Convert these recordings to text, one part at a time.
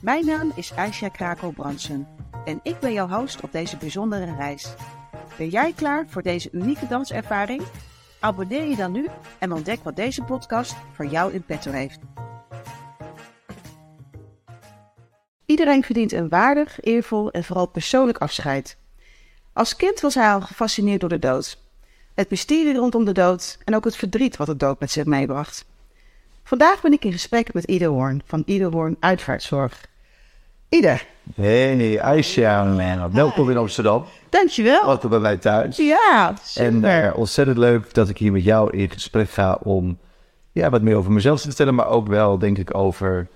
Mijn naam is Aisha Krakel-Bransen en ik ben jouw host op deze bijzondere reis. Ben jij klaar voor deze unieke danservaring? Abonneer je dan nu en ontdek wat deze podcast voor jou in petto heeft. Iedereen verdient een waardig, eervol en vooral persoonlijk afscheid. Als kind was hij al gefascineerd door de dood. Het mysterie rondom de dood en ook het verdriet wat de dood met zich meebracht. Vandaag ben ik in gesprek met Ide Hoorn van Ide Hoorn Uitvaartzorg. Ide. Hey, Aisha, man. Welkom in Amsterdam. Dankjewel. Welkom bij mij thuis. Ja, En super. uh, ontzettend leuk dat ik hier met jou in gesprek ga om ja, wat meer over mezelf te vertellen, maar ook wel, denk ik, over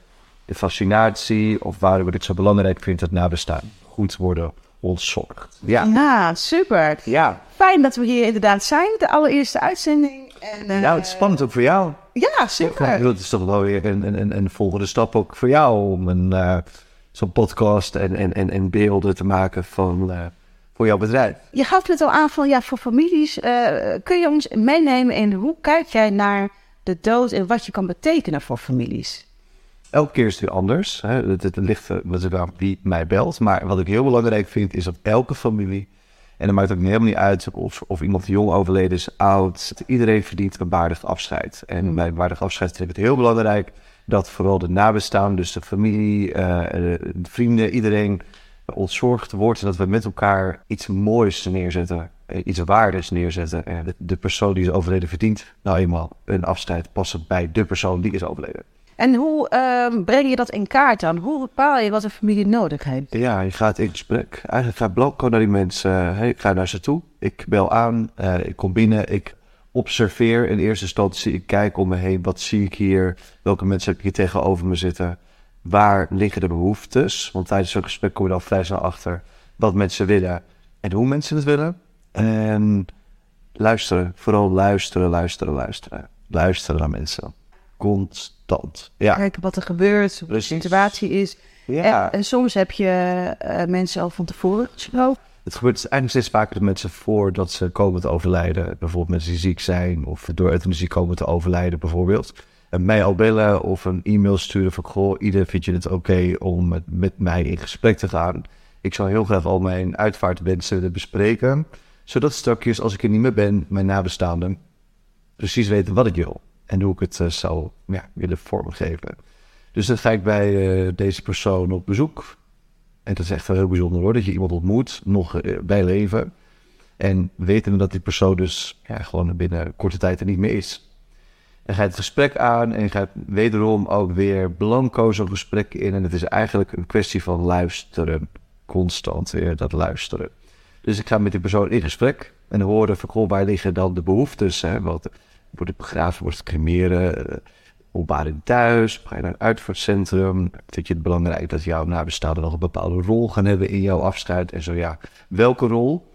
de fascinatie of waarom ik het zo belangrijk vind dat nabestaan goed worden ontzorgd. Ja. Ja, super. Ja. Fijn dat we hier inderdaad zijn, de allereerste uitzending. En, eh, Nou, het is spannend ook voor jou. Ja, super. Het is toch wel weer een, een, een, een volgende stap ook voor jou om een, eh, zo'n podcast en, en, en, en beelden te maken van, eh, voor jouw bedrijf. Je gaf het al aan van ja, voor families. eh, kun je ons meenemen in hoe kijk jij naar de dood en wat je kan betekenen voor families? Elke keer is het weer anders. Hè. Het, het ligt aan wie mij belt. Maar wat ik heel belangrijk vind, is dat elke familie... en dan maakt het ook helemaal niet uit of, of iemand jong overleden is, oud... iedereen verdient een waardig afscheid. En bij een waardig afscheid vind ik het heel belangrijk... dat vooral de nabestaanden, dus de familie, eh, de vrienden, iedereen... ontzorgd wordt en dat we met elkaar iets moois neerzetten... eh, iets waardes neerzetten. En de, de persoon die is overleden verdient nou eenmaal een afscheid... passen bij de persoon die is overleden. En hoe ehm, breng je dat in kaart dan? Hoe bepaal je wat een familie nodig heeft? Ja, je gaat in gesprek. Eigenlijk ga ik blanco naar die mensen. eh, ik ga naar ze toe. Ik bel aan. eh, ik kom binnen. Ik observeer in eerste instantie. Ik kijk om me heen. Wat zie ik hier? Welke mensen heb ik hier tegenover me zitten? Waar liggen de behoeftes? Want tijdens zo'n gesprek kom je dan vrij snel achter wat mensen willen en hoe mensen het willen. En luisteren. Vooral luisteren, luisteren, luisteren. Luisteren naar mensen. Constant. Ja. Kijken wat er gebeurt, hoe de situatie is. Ja. En, en soms heb je eh, mensen al van tevoren gesproken. Het gebeurt eigenlijk steeds vaker dat mensen voordat ze komen te overlijden, bijvoorbeeld mensen die ziek zijn of door euthanasie komen te overlijden bijvoorbeeld, en mij al bellen of een e-mail sturen van goh, ieder vind je het oké om met, met mij in gesprek te gaan. Ik zou heel graag al mijn uitvaartwensen willen bespreken, zodat straks als ik er niet meer ben, mijn nabestaanden precies weten wat ik wil en hoe ik het eh, zou ja, willen vormgeven. Dus dan ga ik bij eh, deze persoon op bezoek. En dat is echt wel heel bijzonder hoor, dat je iemand ontmoet, nog eh, bij leven. En weten dat die persoon dus ja, gewoon binnen korte tijd er niet meer is. En ga je het gesprek aan en gaat wederom ook weer blanco zo'n gesprek in. En het is eigenlijk een kwestie van luisteren. Constant weer dat luisteren. Dus ik ga met die persoon in gesprek en horen van waar liggen dan de behoeftes? Hè? Wat, wordt begraven, wordt het cremeren? eh, opbaring thuis? Ga je naar een uitvaartcentrum? Vind je het belangrijk dat jouw nabestaanden nog een bepaalde rol gaan hebben in jouw afscheid? En zo ja, welke rol?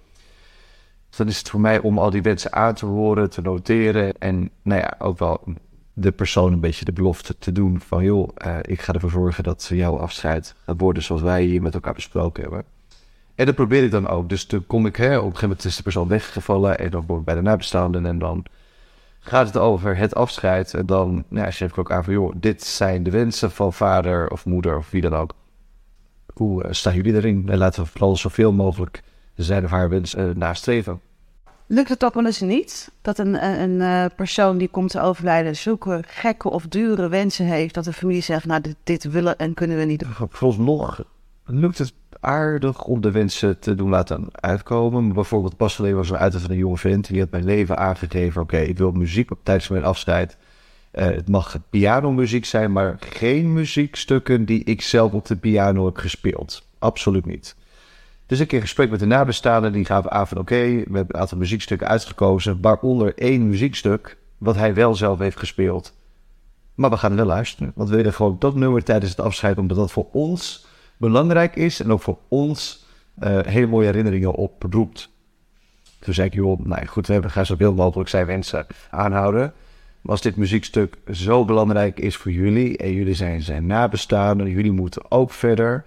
Dan is het voor mij om al die wensen aan te horen, te noteren. En nou ja, ook wel de persoon een beetje de belofte te doen van... joh, eh, ik ga ervoor zorgen dat jouw afscheid gaat worden zoals wij hier met elkaar besproken hebben. En dat probeer ik dan ook. Dus toen kom ik, hè, op een gegeven moment is de persoon weggevallen... en dan word ik bij de nabestaanden en dan gaat het over het afscheid. En dan nou, geef ik ook aan van, joh, dit zijn de wensen van vader of moeder of wie dan ook. Hoe eh, staan jullie erin? En laten we vooral zoveel mogelijk zijn of haar wens eh, nastreven. Lukt het ook wel eens niet dat een, een, een, eh, persoon die komt te overlijden zulke gekke of dure wensen heeft dat de familie zegt, nou dit, dit willen en kunnen we niet doen. Vooralsnog lukt het aardig om de wensen te doen laten uitkomen. Bijvoorbeeld pas geleden was een uit van een jonge vent. Die had mijn leven aangegeven. Oké, ik wil muziek op tijdens mijn afscheid. Eh, het mag pianomuziek zijn, maar geen muziekstukken die ik zelf op de piano heb gespeeld. Absoluut niet. Dus ik in gesprek met de nabestaanden, die gaven aan van oké, we hebben een aantal muziekstukken uitgekozen, waaronder één muziekstuk wat hij wel zelf heeft gespeeld. Maar we gaan wel luisteren, want we willen gewoon dat nummer tijdens het afscheid, omdat dat voor ons belangrijk is en ook voor ons uh, hele mooie herinneringen oproept. Toen zei ik, joh, nou goed, we gaan zoveel mogelijk zijn wensen aanhouden. Maar als dit muziekstuk zo belangrijk is voor jullie en jullie zijn zijn nabestaanden, jullie moeten ook verder.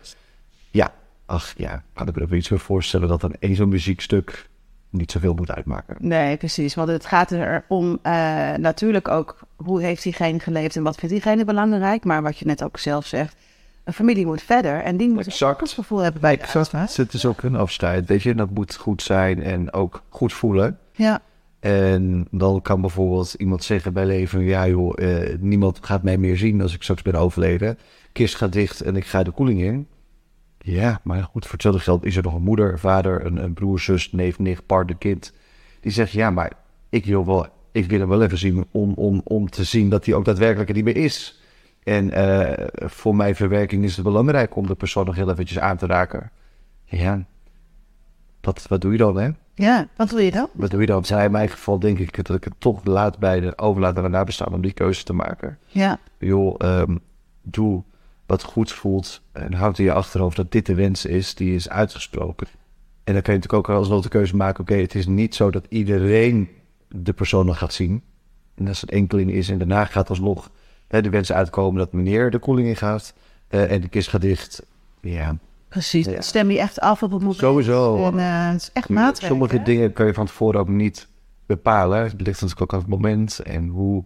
Ja, ach ja, kan ik me er iets voor voorstellen dat dan één zo'n muziekstuk niet zoveel moet uitmaken. Nee, precies. Want het gaat erom uh, natuurlijk ook hoe heeft diegene geleefd en wat vindt diegene belangrijk. Maar wat je net ook zelf zegt, een familie moet verder en die moet exact. een gevoel hebben bij de exact. Het is ook een afscheid, weet je. Dat moet goed zijn en ook goed voelen. Ja. En dan kan bijvoorbeeld iemand zeggen bij leven... ja joh, uh, niemand gaat mij meer zien als ik straks ben overleden. Kist gaat dicht en ik ga de koeling in. Ja, maar goed, voor hetzelfde geld is er nog een moeder, vader, een, een broer, zus, neef, nicht, partner, kind. Die zegt, ja, maar ik wil, wel, ik wil hem wel even zien om, om, om te zien dat hij ook daadwerkelijk er niet meer is. En uh, voor mijn verwerking is het belangrijk om de persoon nog heel eventjes aan te raken. Ja, dat, wat doe je dan, hè? Ja, wat doe je dan? Wat doe je dan? Zij in mijn geval denk ik dat ik het toch laat bij de overlaat aan de nabestaan om die keuze te maken. Ja. Joh, um, doe wat goed voelt en houd in je achterhoofd dat dit de wens is die is uitgesproken. En dan kun je natuurlijk ook alsnog de keuze maken, oké, het is niet zo dat iedereen de persoon nog gaat zien. En als het enkeling is en daarna gaat alsnog de wens uitkomen dat meneer de koeling in gaat uh, en de kist gaat dicht. Ja, Precies, ja. stem je echt af op het moment. Sowieso. En, uh, het is echt maatwerk. Sommige hè? dingen kun je van tevoren ook niet bepalen. Het ligt natuurlijk ook aan het moment en hoe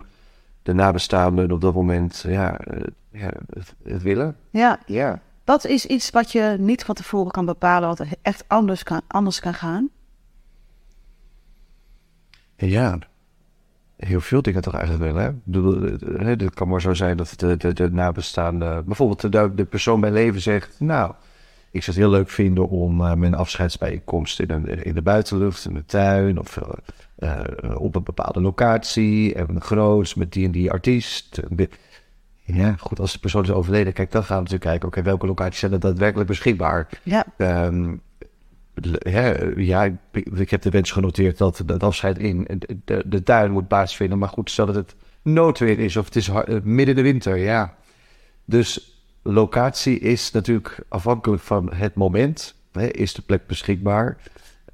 de nabestaanden op dat moment ja, uh, ja, het, het, willen. Ja. ja. Wat is iets wat je niet van tevoren kan bepalen, wat echt anders kan, anders kan gaan? Ja, heel veel dingen toch eigenlijk wel. Hè? Het kan maar zo zijn dat de, de, de nabestaande, bijvoorbeeld de, de persoon bij leven zegt, nou, ik zou het heel leuk vinden om uh, mijn afscheidsbijeenkomst in, een, in de buitenlucht, in de tuin of uh, op een bepaalde locatie, en een groots met die en die artiest. Ja, goed, als de persoon is overleden, kijk, dan gaan we natuurlijk kijken, oké, okay, welke locaties zijn er daadwerkelijk beschikbaar? Ja. Um, ja, ik, heb de wens genoteerd dat het afscheid in de, de tuin moet plaatsvinden. Maar goed, stel dat het noodweer is of het is midden de winter, ja. Dus locatie is natuurlijk afhankelijk van het moment. Hè, is de plek beschikbaar?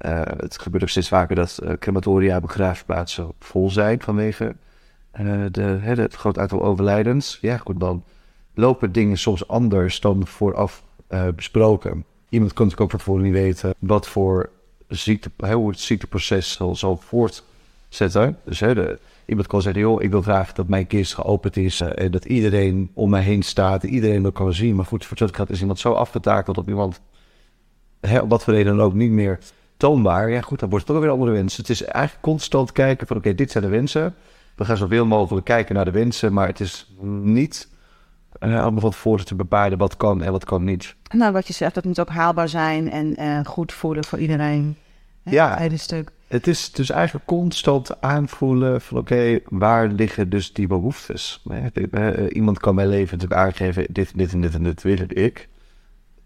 Uh, het gebeurt ook steeds vaker dat uh, crematoria, begraafplaatsen vol zijn vanwege de, hè, het groot aantal overlijdens. Ja, goed, dan lopen dingen soms anders dan vooraf besproken. Iemand kan natuurlijk ook van tevoren niet weten wat voor ziekte, hoe het ziekteproces zal, zal voortzetten. Dus hè, Iemand kan zeggen, joh, ik wil graag dat mijn kist geopend is uh, en dat iedereen om mij heen staat, iedereen dat kan zien. Maar goed, voor gaat is iemand zo afgetakeld dat iemand, hè, op wat voor reden dan ook, niet meer toonbaar. Ja goed, dan wordt het toch weer andere wensen. Het is eigenlijk constant kijken van, oké, dit zijn de wensen. We gaan zoveel mogelijk kijken naar de wensen, maar het is niet uh, allemaal van tevoren te bepalen wat kan en wat kan niet. Nou, wat je zegt, dat moet ook haalbaar zijn en uh, goed voelen voor iedereen. Hè, Ja. Stuk. Het is dus eigenlijk constant aanvoelen van oké, waar liggen dus die behoeftes? Hè, Iemand kan bij leven natuurlijk aangeven, dit, dit en dit en dit wil ik.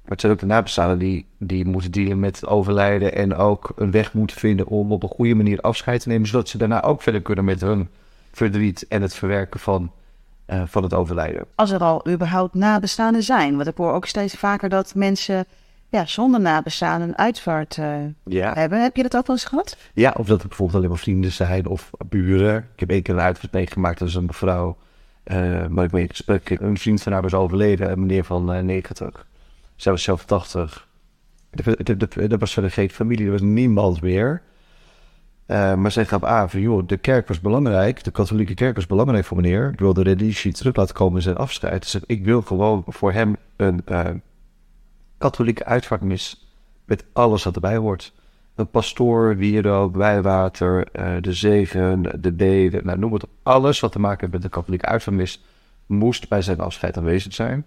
Maar het zijn ook de nabestaanden die, die moeten dealen met overlijden en ook een weg moeten vinden om op een goede manier afscheid te nemen, zodat ze daarna ook verder kunnen met hun verdriet en het verwerken van, uh, van het overlijden. Als er al überhaupt nabestaanden zijn. Want ik hoor ook steeds vaker dat mensen ja, zonder nabestaanden een uitvaart uh, Ja. hebben. Heb je dat ook wel eens gehad? Ja, of dat er bijvoorbeeld alleen maar vrienden zijn of buren. Ik heb één keer een uitvaart meegemaakt, dat is een mevrouw, uh, waar ik mee gesprek Een vriend van haar was overleden, een meneer van uh, 90. Zij was zelf 80. Er was verder geen familie, er was niemand meer. Uh, maar zij gaf aan van, joh, de kerk was belangrijk, de katholieke kerk was belangrijk voor meneer. Ik wil de religie terug laten komen in zijn afscheid. Dus ik wil gewoon voor hem een uh, katholieke uitvaartmis met alles wat erbij hoort. Een pastoor, wierook, wijwater, uh, de zegen, de beden, nou, noem het op. Alles wat te maken heeft met de katholieke uitvaartmis moest bij zijn afscheid aanwezig zijn.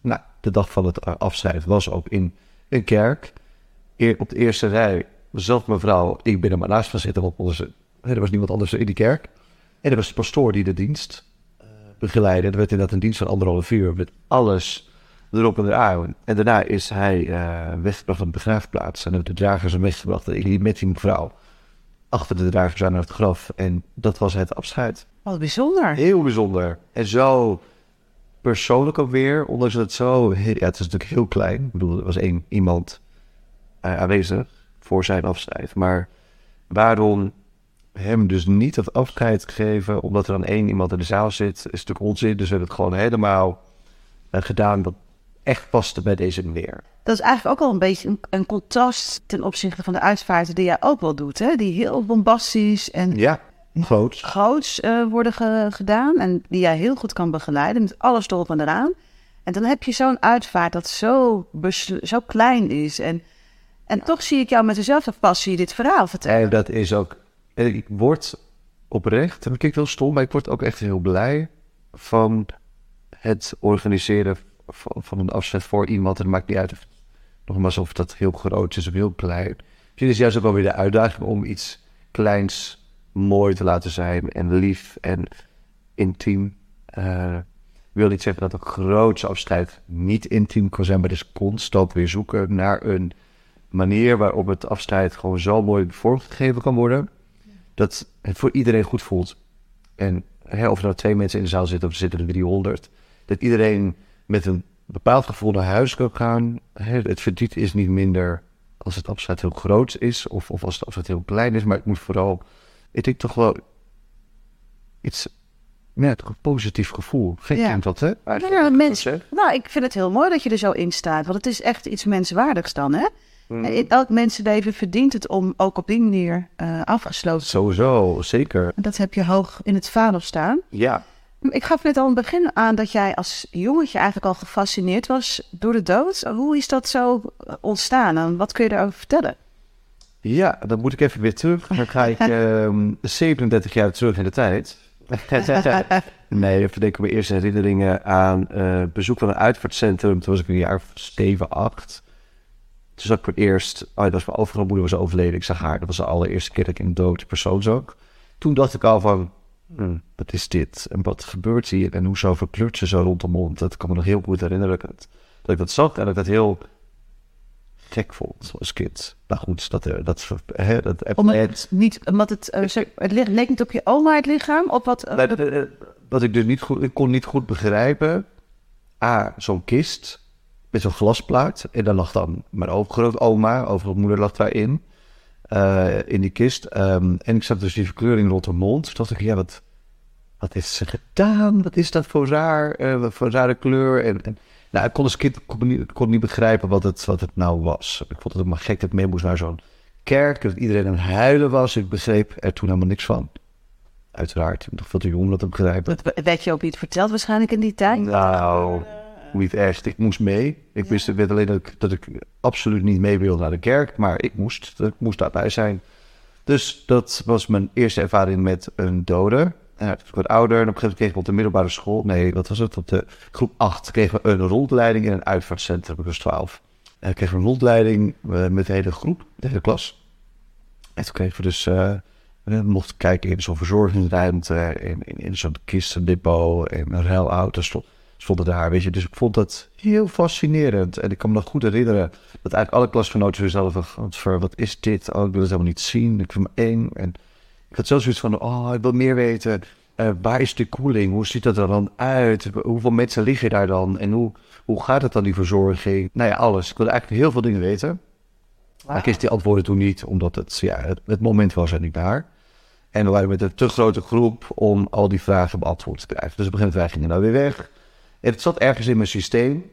Nou, de dag van het afscheid was ook in een kerk. Eer, op de eerste rij zelf mevrouw, ik ben er maar naast van zitten, want onze, er was niemand anders in die kerk. En er was de pastoor die de dienst uh, begeleidde. Er werd inderdaad een dienst van anderhalf uur met alles erop en eraan. En daarna is hij uh, weggebracht naar de begraafplaats. En de dragers zijn weggebracht. En ik liep met die mevrouw achter de dragers aan naar het graf. En dat was het afscheid. Wat bijzonder. Heel bijzonder. En zo persoonlijk ook weer, ondanks dat het zo... Ja, het is natuurlijk heel klein. Ik bedoel, er was één iemand uh, aanwezig voor zijn afscheid. Maar waarom hem dus niet dat afscheid geven... omdat er dan één iemand in de zaal zit, is natuurlijk onzin. Dus we hebben het gewoon helemaal uh, gedaan... dat echt paste bij deze meneer. Dat is eigenlijk ook al een beetje een, een, contrast ten opzichte van de uitvaarten die jij ook wel doet, hè? Die heel bombastisch en ja, groots, groots uh, worden ge, gedaan en die jij heel goed kan begeleiden met alles erop en eraan. En dan heb je zo'n uitvaart dat zo, zo klein is en, en toch zie ik jou met dezelfde passie dit verhaal vertellen. En dat is ook, ik word oprecht, en ik kijk heel stom, maar ik word ook echt heel blij van het organiseren van, van een afzet voor iemand. En het maakt niet uit of, nogmaals of dat heel groot is of heel klein. Het is juist ook wel weer de uitdaging om iets kleins mooi te laten zijn en lief en intiem. Uh, ik wil niet zeggen dat een grootste afscheid niet intiem kan zijn, maar het is constant weer zoeken naar een manier waarop het afscheid gewoon zo mooi vormgegeven kan worden. Dat het voor iedereen goed voelt. En hè, of er nou twee mensen in de zaal zitten of er zitten er 300. Dat iedereen met een bepaald gevoel naar huis kan gaan. Het verdriet is niet minder als het afscheid heel groot is of, of als het afscheid heel klein is, maar het moet vooral, ik denk toch wel iets, ja, toch een positief gevoel. Vind ja. je dat, hè? Ja, mens, nou, ik vind het heel mooi dat je er zo in staat, want het is echt iets menswaardigs dan, hè? Mm. En in elk mensenleven verdient het om ook op die manier uh, afgesloten te Sowieso, zeker. Dat heb je hoog in het vaandel staan. Ja. Ik gaf net al in het begin aan dat jij als jongetje eigenlijk al gefascineerd was door de dood. Hoe is dat zo ontstaan en wat kun je daarover vertellen? Ja, dan moet ik even weer terug. Dan ga ik uh, 37 jaar terug in de tijd. nee, even denken mijn eerste herinneringen aan uh, bezoek van een uitvaartcentrum. Toen was ik een jaar 7, 8. Toen zag ik voor het eerst, oh, dat was mijn overgrootmoeder was overleden. Ik zag haar, dat was de allereerste keer dat ik een dood persoon zag. Toen dacht ik al van, Hmm, wat is dit? En wat gebeurt hier? En hoezo verkleurt ze zo rond de mond? Dat kan me nog heel goed herinneren. Dat, dat ik dat zag en dat ik dat heel gek vond als kind. Nou goed, dat... dat, hè, dat Omdat het niet... Omdat het, uh, het leek niet op je oma het lichaam? Op wat... Uh, dat, uh, wat ik dus niet goed... Ik kon niet goed begrijpen... A, zo'n kist zo'n glasplaat. En daar lag dan mijn overgrootoma, overgrootmoeder lag daarin. Uh, in die kist. Um, en ik zag dus die verkleuring rond de mond. Toen dacht ik, ja, wat, wat heeft ze gedaan? Wat is dat voor raar, uh, voor rare kleur? En, en, nou, ik kon als kind kon niet, kon niet begrijpen wat het, wat het nou was. Ik vond het ook maar gek dat ik mee moest naar zo'n kerk. Dat iedereen aan het huilen was. Ik begreep er toen helemaal niks van. Uiteraard, ik ben nog veel te jong om dat te begrijpen. Weet je ook wie het verteld waarschijnlijk in die tijd? Nou, niet echt. Ik moest mee. Ik ja. wist weet alleen dat ik, dat ik absoluut niet mee wilde naar de kerk, maar ik moest. Ik moest daarbij zijn. Dus dat was mijn eerste ervaring met een dode. Uh, ik werd ouder en op een gegeven moment kreeg ik op de middelbare school, nee, wat was het? Op de groep 8 kregen we een rondleiding in een uitvaartcentrum. Ik was 12. En ik kreeg een rondleiding uh, met de hele groep, de hele klas. En toen kregen we dus, uh, we mochten kijken in zo'n verzorgingsruimte, in, in, in zo'n kistendepot, en een ruilauto stond stonden daar, weet je. Dus ik vond dat heel fascinerend. En ik kan me nog goed herinneren dat eigenlijk alle klasgenoten zichzelf van, wat is dit? Oh, ik wil het helemaal niet zien. Ik vind me eng. En ik had zelfs zoiets van, oh, ik wil meer weten. Uh, waar is de koeling? Hoe ziet dat er dan uit? Hoeveel mensen liggen daar dan? En hoe, hoe gaat het dan, die verzorging? Nou ja, alles. Ik wilde eigenlijk heel veel dingen weten. Maar ik wist die antwoorden toen niet, omdat het, ja, het, moment was er niet naar. En we waren met een te grote groep om al die vragen beantwoord te krijgen. Dus op een gegeven moment wij gingen nou weer weg. Het zat ergens in mijn systeem.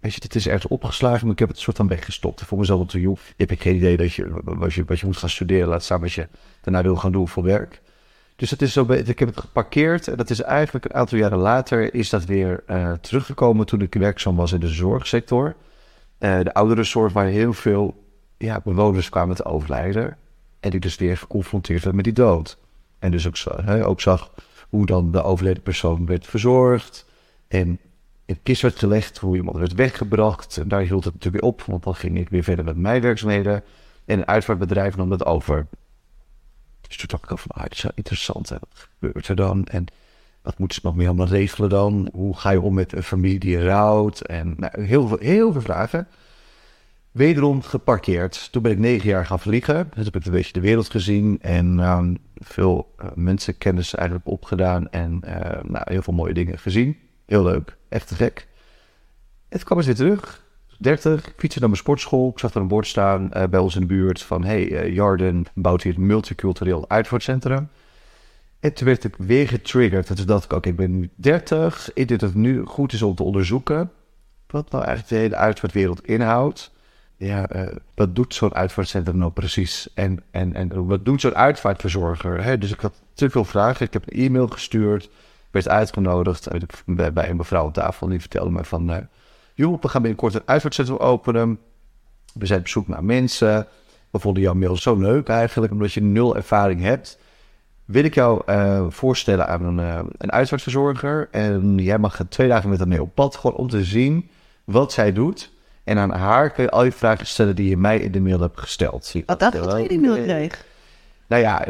Weet je, het is ergens opgeslagen, maar ik heb het soort van weggestopt. Voor mezelf jong. Je hebt geen idee dat je wat, je, wat je moet gaan studeren, laat staan wat je daarna wil gaan doen voor werk. Dus het is zo, ik heb het geparkeerd en dat is eigenlijk een aantal jaren later is dat weer uh, teruggekomen toen ik werkzaam was in de zorgsector. Uh, de ouderenzorg waar heel veel ja, bewoners kwamen te overlijden. En ik dus weer geconfronteerd werd met die dood. En dus ook, hè, ook zag hoe dan de overleden persoon werd verzorgd. En het kist werd gelegd, hoe iemand werd weggebracht. En daar hield het natuurlijk op, want dan ging ik weer verder met mijn werkzaamheden. En een uitvaartbedrijf nam dat over. Dus toen dacht ik al van, ah, het is wel interessant. Hè? Wat gebeurt er dan? En wat moeten ze nog meer allemaal regelen dan? Hoe ga je om met een familie die rouwt? En nou, heel, veel, heel veel vragen. Wederom geparkeerd. Toen ben ik negen jaar gaan vliegen. Dus heb ik een beetje de wereld gezien. En uh, veel uh, mensenkennis eigenlijk opgedaan. En uh, nou, heel veel mooie dingen gezien. Heel leuk. Echt te gek. Toen kwam ik weer terug. 30, fietsen naar mijn sportschool. Ik zag er een bord staan eh, bij ons in de buurt van... hey, eh, Jarden bouwt hier het multicultureel uitvaartcentrum. En toen werd ik weer getriggerd. En toen dacht ik, oké, ik ben nu 30. Ik denk dat het nu goed is om te onderzoeken... wat nou eigenlijk de hele uitvaartwereld inhoudt. Ja, eh, wat doet zo'n uitvaartcentrum nou precies? En, en, en wat doet zo'n uitvaartverzorger? Dus ik had te veel vragen. Ik heb een e-mail gestuurd. Werd uitgenodigd bij, bij een mevrouw aan tafel. Die vertelde me van... Uh, joh, we gaan binnenkort een uitvaartcentrum openen. We zijn op zoek naar mensen. We vonden jouw mail zo leuk eigenlijk, omdat je nul ervaring hebt. Wil ik jou uh, voorstellen aan een, uh, een uitvaartverzorger. En jij mag twee dagen met haar mee op pad, gewoon om te zien wat zij doet. En aan haar kun je al je vragen stellen die je mij in de mail hebt gesteld. Wat dacht je dat je die mail kreeg? Nou ja,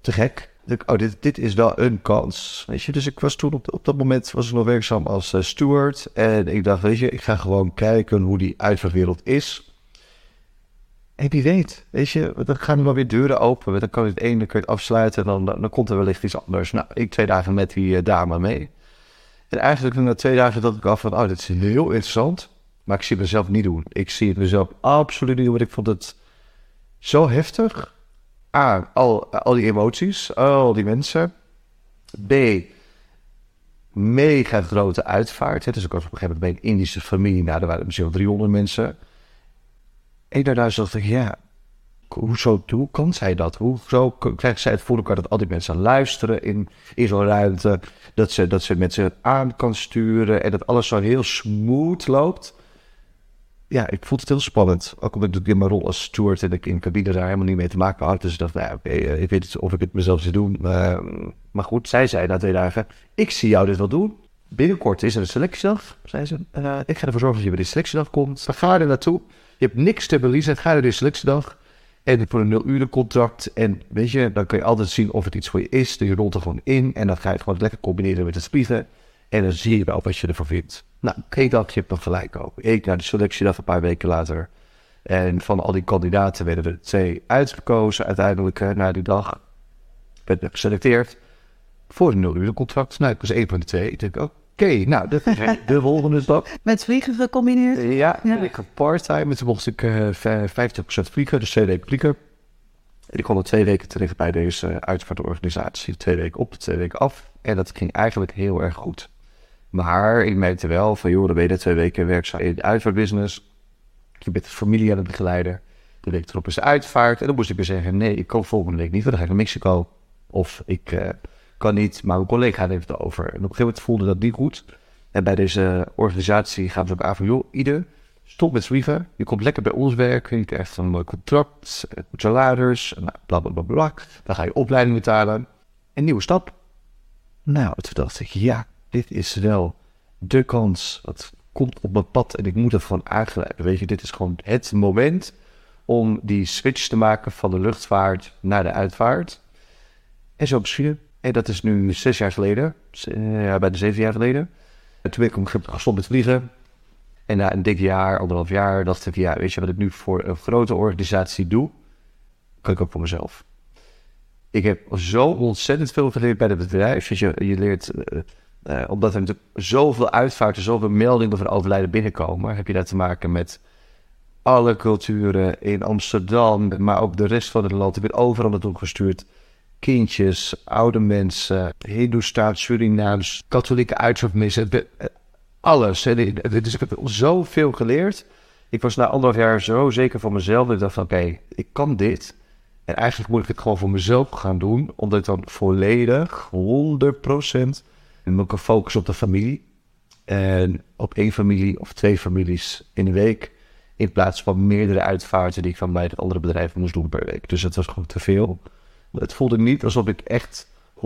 te gek oh, dit, dit is wel een kans. Weet je, dus ik was toen op, op dat moment was ik nog werkzaam als uh, steward. En ik dacht, weet je, ik ga gewoon kijken hoe die uitvaartwereld is. En wie weet, weet je, dan gaan er wel weer deuren open. Dan kan je het ene kun je het afsluiten en dan, dan, komt er wellicht iets anders. Nou, ik twee dagen met die uh, dame mee. En eigenlijk na twee dagen dat ik af van, oh, dit is heel interessant. Maar ik zie het mezelf niet doen. Ik zie het mezelf absoluut niet doen, want ik vond het zo heftig A, al, al die emoties, al die mensen. B, mega grote uitvaart. Dus ik was op een gegeven moment bij een Indische familie. Nou, er waren misschien 300 mensen. En daarna dacht ik, ja, hoezo hoe kan zij dat? Hoezo krijgt zij het elkaar dat al die mensen luisteren in, in zo'n ruimte? Dat ze, dat ze mensen aan kan sturen en dat alles zo heel smooth loopt ja, ik vond het heel spannend. Ook omdat ik in mijn rol als steward en ik in cabine daar helemaal niet mee te maken had. Dus ik dacht, nou, oké, eh, ik weet niet of ik het mezelf zou doen. Uh, maar goed, zij zei na twee dagen, ik zie jou dit wel doen. Binnenkort is er een selectiedag, zei ze. Uh, ik ga ervoor zorgen dat je bij de selectiedag komt. Dan ga er naartoe. Je hebt niks te verliezen. Ga naar de selectiedag. En voor een nul uur contract. En weet je, dan kun je altijd zien of het iets voor je is. Dan je rolt er gewoon in. En dan ga je het gewoon lekker combineren met het spiegel. En dan zie je wel wat je ervan vindt. Nou, ik dacht, je hebt nog gelijk ook. Ik naar de selectie dat een paar weken later. En van al die kandidaten werden er twee uitgekozen uiteindelijk uh, na die dag. Werd geselecteerd voor een nul uur contract. Nou, ik was één van de twee. Ik denk, oké, nou, de, de volgende stap. Met vliegen gecombineerd? Ja, ja. ik had part-time. Toen mocht ik uh, 50% vliegen, dus twee weken vliegen. En ik kwam er twee weken terug bij deze uitvaartorganisatie. Twee weken op, twee weken af. En dat ging eigenlijk heel erg goed. Maar ik merkte wel van, joh, dan ben je twee weken werkzaam in de uitvaartbusiness. Je bent de familie aan het begeleiden. De week erop is de uitvaart. En dan moest ik weer zeggen, nee, ik kan volgende week niet, want dan ga ik naar Mexico. Of ik uh, kan niet, maar mijn collega heeft het over. En op een gegeven moment voelde dat niet goed. En bij deze organisatie gaan we ook aan van, joh, ieder, stop met zwieven. Je komt lekker bij ons werken. Je krijgt een mooi contract, salaris, nou, bla, bla, bla, bla. Dan ga je opleiding betalen. Een nieuwe stap. Nou, toen dacht ik, ja, dit is wel de kans. Dat komt op mijn pad en ik moet het gewoon aangrijpen. Weet je, dit is gewoon het moment om die switch te maken van de luchtvaart naar de uitvaart. En zo beginnen. En dat is nu zes jaar geleden. Ja, bijna zeven jaar geleden. En toen ben ik gestopt met vliegen. En na een dik jaar, anderhalf jaar, dacht ik, ja, weet je wat ik nu voor een grote organisatie doe? Kan ik ook voor mezelf. Ik heb zo ontzettend veel geleerd bij het bedrijf. je, je leert uh, uh, omdat er natuurlijk zoveel uitvaarten, zoveel meldingen van overlijden binnenkomen, heb je daar te maken met alle culturen in Amsterdam, maar ook de rest van het land. Ik ben overal naartoe gestuurd. Kindjes, oude mensen, Hindoestaans, Surinaams, katholieke uitvaartmissen, eh, alles. Dus ik heb zoveel geleerd. Ik was na anderhalf jaar zo zeker van mezelf dat ik dacht van oké, ik kan dit. En eigenlijk moet ik het gewoon voor mezelf gaan doen, omdat ik dan volledig, 100% en dan kan focussen op de familie. En op één familie of twee families in de week. In plaats van meerdere uitvaarten die ik van bij het andere bedrijf moest doen per week. Dus het was gewoon te veel. Het voelde niet alsof ik echt 100%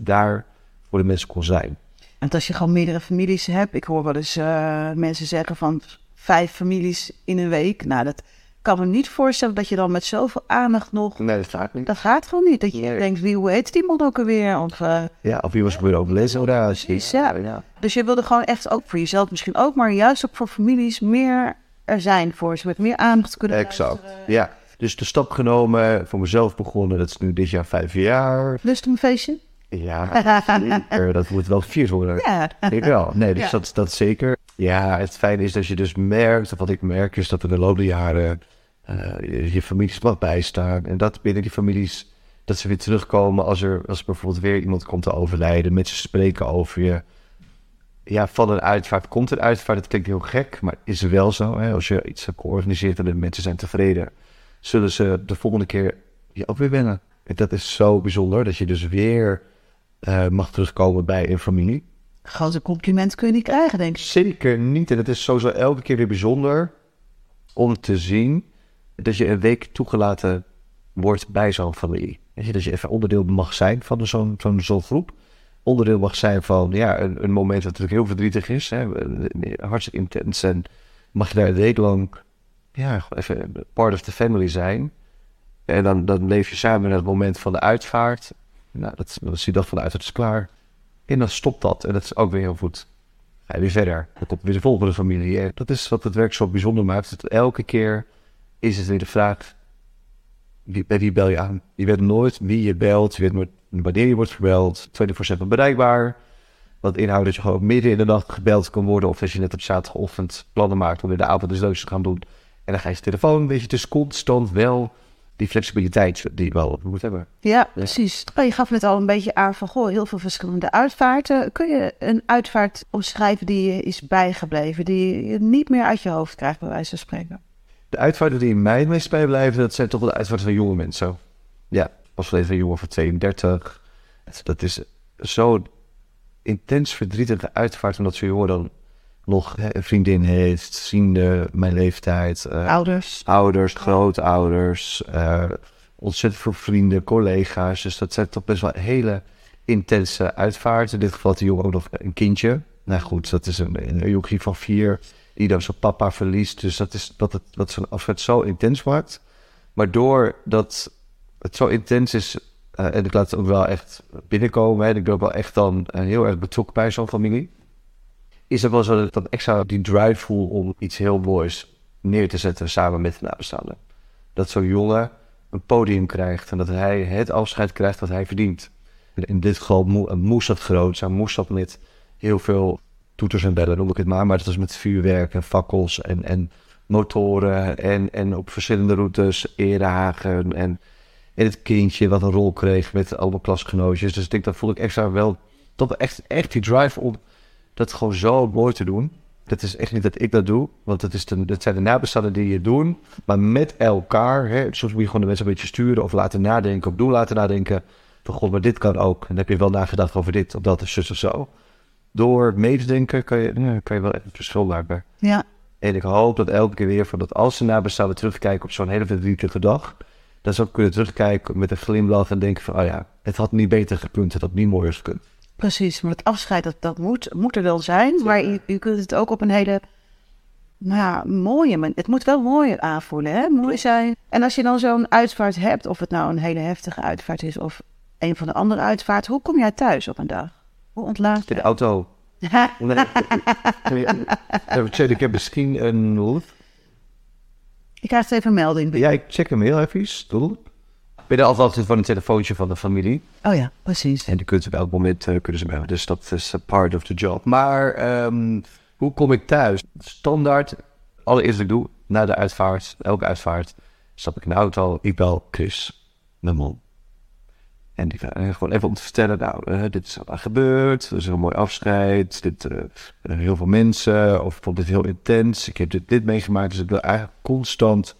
daar voor de mensen kon zijn. En als je gewoon meerdere families hebt, ik hoor wel eens uh, mensen zeggen van vijf families in een week. Nou, dat, kan me niet voorstellen dat je dan met zoveel aandacht nog... Nee, dat gaat niet. Dat gaat gewoon niet. Dat je denkt, wie, hoe heet die man ook alweer? Of, uh, ja, of wie was weer overlezen of daar. Ja. ja. Dus je wilde gewoon echt ook voor jezelf misschien ook, maar juist ook voor families meer er zijn voor ze. Met meer aandacht kunnen Exact, ja. Dus de stap genomen, voor mezelf begonnen, dat is nu dit jaar vijf jaar. Lust een feestje? Ja, dat moet wel gevierd worden. Ja. Ik wel. Nee, dus Ja. dat, dat zeker. Ja, het fijne is dat je dus merkt, of wat ik merk, is dat in de loop der jaren eh, je, families wat bijstaan. En dat binnen die families, dat ze weer terugkomen als er, als er bijvoorbeeld weer iemand komt te overlijden. Met ze spreken over je. Ja, van een uitvaart komt een uitvaart. Dat klinkt heel gek, maar is wel zo. Hè? Als je iets hebt georganiseerd en de mensen zijn tevreden, zullen ze de volgende keer je ook weer wennen. En dat is zo bijzonder, dat je dus weer eh, mag terugkomen bij een familie. Grote compliment kun je niet krijgen, denk ik. Zeker niet. En het is sowieso elke keer weer bijzonder om te zien dat je een week toegelaten wordt bij zo'n familie. Dat je even onderdeel mag zijn van zo'n groep. Onderdeel mag zijn van ja, een, een moment dat natuurlijk heel verdrietig is. Hè, hartstikke intens. En mag je daar een week lang ja, even part of the family zijn. En dan, dan leef je samen naar het moment van de uitvaart. Nou, dat, dat is die dag van de uitvaart is klaar. En dan stopt dat. En dat is ook weer heel goed. Ga je weer verder. Dan komt weer de volgende familie. Dat is wat het werk zo bijzonder maakt. Dat elke keer is het weer de vraag... Wie, bij wie bel je aan? Je weet nooit wie je belt. Je weet nooit wanneer je wordt gebeld. 24-7 bereikbaar. Wat inhoudt dat je gewoon midden in de nacht gebeld kan worden. Of dat je net op zaterdagochtend plannen maakt om in de avond dus leuks te gaan doen. En dan ga je je telefoon. Weet je, is constant wel die flexibiliteit die je wel moet hebben. Ja, precies. Oh, je gaf net al een beetje aan van, goh, heel veel verschillende uitvaarten. Kun je een uitvaart omschrijven die je is bijgebleven, die je niet meer uit je hoofd krijgt, bij wijze van spreken? De uitvaarten die in mij het meest bijblijven, dat zijn toch wel de uitvaarten van jonge mensen. Ja, pas geleden van een jongen van 32. Dat is zo'n intens verdrietige uitvaart, omdat zo'n jongen dan nog een vriendin heeft, vrienden, mijn leeftijd, eh, Ouders. ouders, grootouders, eh, ontzettend veel vrienden, collega's. Dus dat zijn toch best wel hele intense uitvaarten. In dit geval had die jongen ook nog een kindje. Nou goed, dat is een, een van vier dan zijn papa verliest. Dus dat is dat het dat zo'n afscheid zo intens maakt. Maar doordat het zo intens is, eh, en ik laat het ook wel echt binnenkomen, en ik ben ook wel echt dan eh, heel erg betrokken bij zo'n familie, is het wel zo dat dan extra die drive voel om iets heel moois neer te zetten samen met de nabestaanden. Dat zo'n jongen een podium krijgt en dat hij het afscheid krijgt wat hij verdient. In dit geval mo- moest dat groot zijn, moest dat met heel veel toeters en bellen, noem ik het maar. Maar dat was met vuurwerk en fakkels en, en motoren en, en op verschillende routes, erehagen en, en het kindje wat een rol kreeg met allemaal klasgenootjes. Dus ik denk, dat voel ik extra wel, toch echt, echt die drive om dat gewoon zo mooi te doen. Dat is echt niet dat ik dat doe, want het is de, dat zijn de nabestaanden die het doen. Maar met elkaar, hè, soms moet je gewoon de mensen een beetje sturen of laten nadenken, of doen laten nadenken. Van god, maar dit kan ook. En dan heb je wel nagedacht over dit, of dat, of zus of zo. Door mee te denken kan je, kan je wel echt een verschil maken. Ja, En ik hoop dat elke keer weer, van dat als de nabestaanden terugkijken op zo'n hele verdrietige dag, dat ze ook kunnen terugkijken met een glimlach en denken van, oh ja, het had niet beter gekund, het had niet mooier gekund. precies. Maar het afscheid, dat, dat moet, moet er wel zijn. Maar je, je kunt het ook op een hele nou ja, mooie manier. Het moet wel mooi aanvoelen, hè? Mooi zijn. En als je dan zo'n uitvaart hebt, of het nou een hele heftige uitvaart is of een van de andere uitvaarten, hoe kom jij thuis op een dag? Hoe ontlaat In de je? auto. Nee. ik heb misschien een... Ik krijg even een melding. Ja, ik check hem heel even. Ik ben altijd van een telefoontje van de familie. Oh ja, precies. En die kunnen ze op elk moment eh, kunnen ze bellen. Dus dat is a part of the job. Maar ehm, hoe kom ik thuis? Standaard, allereerst wat ik doe, na de uitvaart, elke uitvaart, stap ik in de auto. Ik bel Chris, mijn man. En die gewoon even om te vertellen, nou, eh, dit is wat gebeurd. Er is een mooi afscheid. Dit, er heel veel mensen. Of ik vond dit heel intens. Ik heb dit, dit meegemaakt. Dus ik wil eigenlijk constant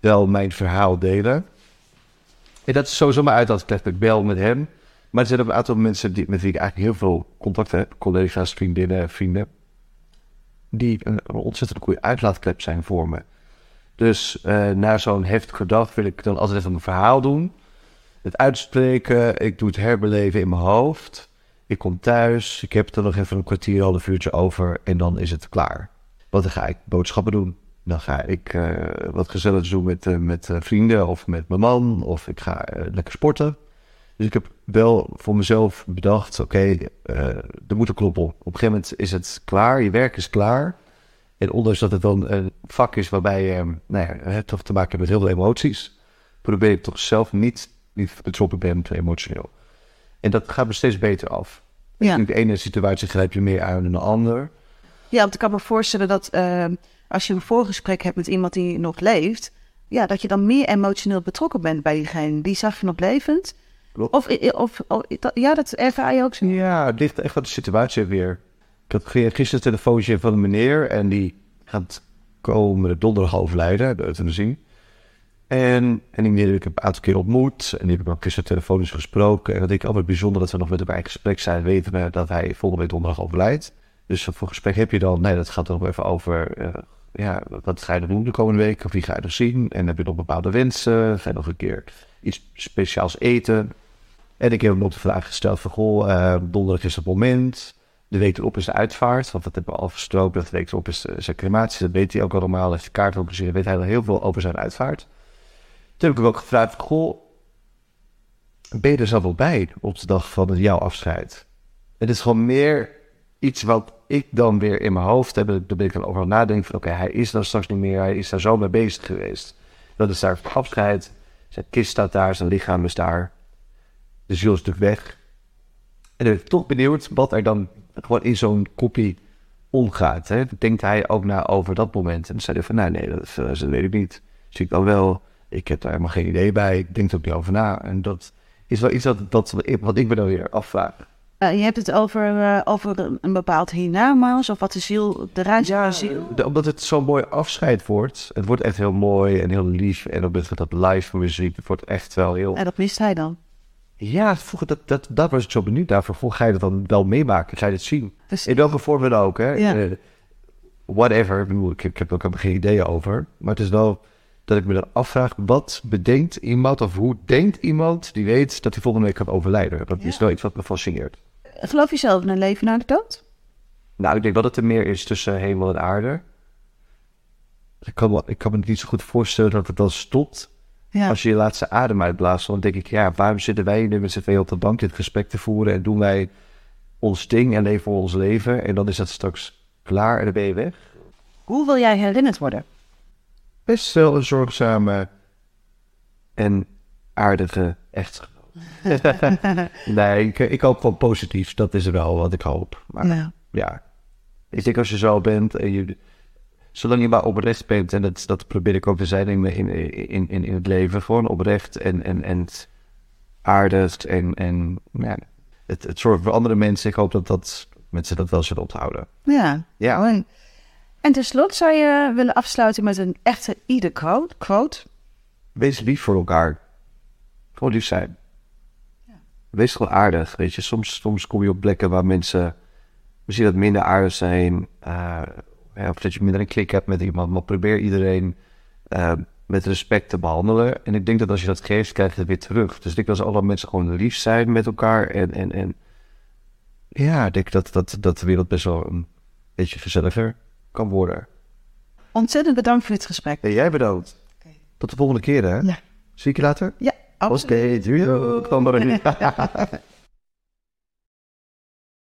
wel mijn verhaal delen. En dat is sowieso maar uit als ik bel met hem. Maar er zijn ook een aantal mensen die, met wie ik eigenlijk heel veel contact heb. Collega's, vriendinnen, vrienden. Die een, een ontzettend goede uitlaatklep zijn voor me. Dus eh, na zo'n heftige dag wil ik dan altijd even mijn verhaal doen. Het uitspreken, ik doe het herbeleven in mijn hoofd. Ik kom thuis, ik heb er nog even een kwartier, half uurtje over en dan is het klaar. Want dan ga ik boodschappen doen. Dan ga ik eh, wat gezelligs doen met, eh, met eh, vrienden of met mijn man. Of ik ga lekker sporten. Dus ik heb wel voor mezelf bedacht, oké, eh, er moet een knop op. Een gegeven moment is het klaar, je werk is klaar. En ondanks dat het dan een vak is waarbij je nou ja, toch te maken hebt met heel veel emoties, probeer ik toch zelf niet, niet betrokken ben te emotioneel. En dat gaat me steeds beter af. Ja. In de ene situatie grijp je meer aan dan de ander. Ja, want ik kan me voorstellen dat eh, als je een voorgesprek hebt met iemand die nog leeft, ja, dat je dan meer emotioneel betrokken bent bij diegene. Die zag je nog levend. Klopt. Of, of, of dat- ja, dat ervaar je ook zo. Ja, het ligt echt aan de situatie weer. Ik had gisteren een telefoontje van een meneer en die gaat komende donderdag overlijden, de euthanasie. En, en die meneer heb ik een aantal keer ontmoet en die heb ik ook gisteren telefonisch gesproken. En dat ik altijd bijzonder dat we nog met hem in gesprek zijn, weten we dat hij volgende week donderdag overlijdt. Dus voor gesprek heb je dan? Nee, dat gaat dan nog even over, eh, ja, wat ga je dan doen de komende week? Of wie ga je er zien? En heb je nog bepaalde wensen? Ga je nog een keer iets speciaals eten? En ik heb hem ook de vraag gesteld van, goh, eh, donderdag is het moment. De week erop is de uitvaart, want dat hebben we al verstroopt. De week erop is zijn crematie, dat weet hij ook allemaal. Hij heeft de kaart ook gezien, weet hij al heel veel over zijn uitvaart. Toen heb ik ook gevraagd, goh, ben je er zelf wel bij op de dag van jouw afscheid? Het is gewoon meer iets wat ik dan weer in mijn hoofd heb. Daar ben ik dan over aan het nadenken van, oké, hij is daar straks niet meer. Hij is daar zo mee bezig geweest. Dat is daar afscheid. Zijn kist staat daar, zijn lichaam is daar. De ziel is natuurlijk weg. En dan ben ik toch benieuwd wat er dan gewoon in zo'n kopie omgaat. Hè? Denkt hij ook na over dat moment? En dan zei hij van, nou nee, dat, eh, dat weet ik niet. Zie ik dan wel. Ik heb daar helemaal geen idee bij. Ik denk er ook niet over na. En dat is wel iets dat, dat, wat ik me dan weer afvraag. Eh, je hebt het over, eh, over een, bepaald hiernamaals of wat de ziel, de reis van de ziel. De- omdat het zo'n mooi afscheid wordt. Het wordt echt heel mooi en heel lief. En dan met dat live muziek. Het wordt echt wel heel... En dat mist hij dan. Ja, vroeger, dat, dat, dat was ik zo benieuwd naar. Van, goh, ga je dat dan wel meemaken? Ga je het zien? Dus, In welke vorm dan ook, hè? Ja. Eh, whatever. Ik, bedoel, ik, ik heb er ook helemaal geen ideeën over. Maar het is wel dat ik me dan afvraag... wat bedenkt iemand of hoe denkt iemand... die weet dat hij volgende week gaat overlijden? Dat is wel iets wat me fascineert. geloof je zelf in een leven na de dood? Nou, ik denk dat het er meer is tussen hemel en aarde. Ik kan, me- ik kan me niet zo goed voorstellen dat het dan stopt... Ja. als je je laatste adem uitblaast. Dan denk ik, ja, waarom zitten wij nu met z'n tweeën op de bank dit gesprek te voeren... en doen wij ons ding en leven ons leven... en dan is dat straks klaar en dan ben je weg? Hoe wil jij herinnerd worden? Best wel een zorgzame en aardige echtgenoot. nee, ik, ik hoop gewoon positief. Dat is wel wat ik hoop. Maar Nou, ja, ik denk als je zo bent en je... Zolang je maar oprecht bent, en dat, dat probeer ik ook te zijn in, in, in, in, het leven. Gewoon oprecht en, en, en aardig en, en ja, het, het zorgt voor andere mensen. Ik hoop dat, dat mensen dat wel zullen onthouden. ja. Ja. En tenslotte zou je willen afsluiten met een echte ieder quote. Wees lief voor elkaar. Gewoon lief zijn. Wees gewoon aardig, weet je. Soms, soms kom je op plekken waar mensen misschien wat minder aardig zijn. eh, ja, of dat je minder een klik hebt met iemand. Maar probeer iedereen eh, met respect te behandelen. En ik denk dat als je dat geeft, krijg je het weer terug. Dus ik denk dat als alle mensen gewoon lief zijn met elkaar. En, en, en ja, ik denk dat, dat, dat de wereld best wel een beetje gezelliger kan worden. Ontzettend bedankt voor dit gesprek. En jij bedankt. Oké. Tot de volgende keer, hè? Ja. Zie ik je later? Ja, absoluut. Oké, doei. Kom maar in.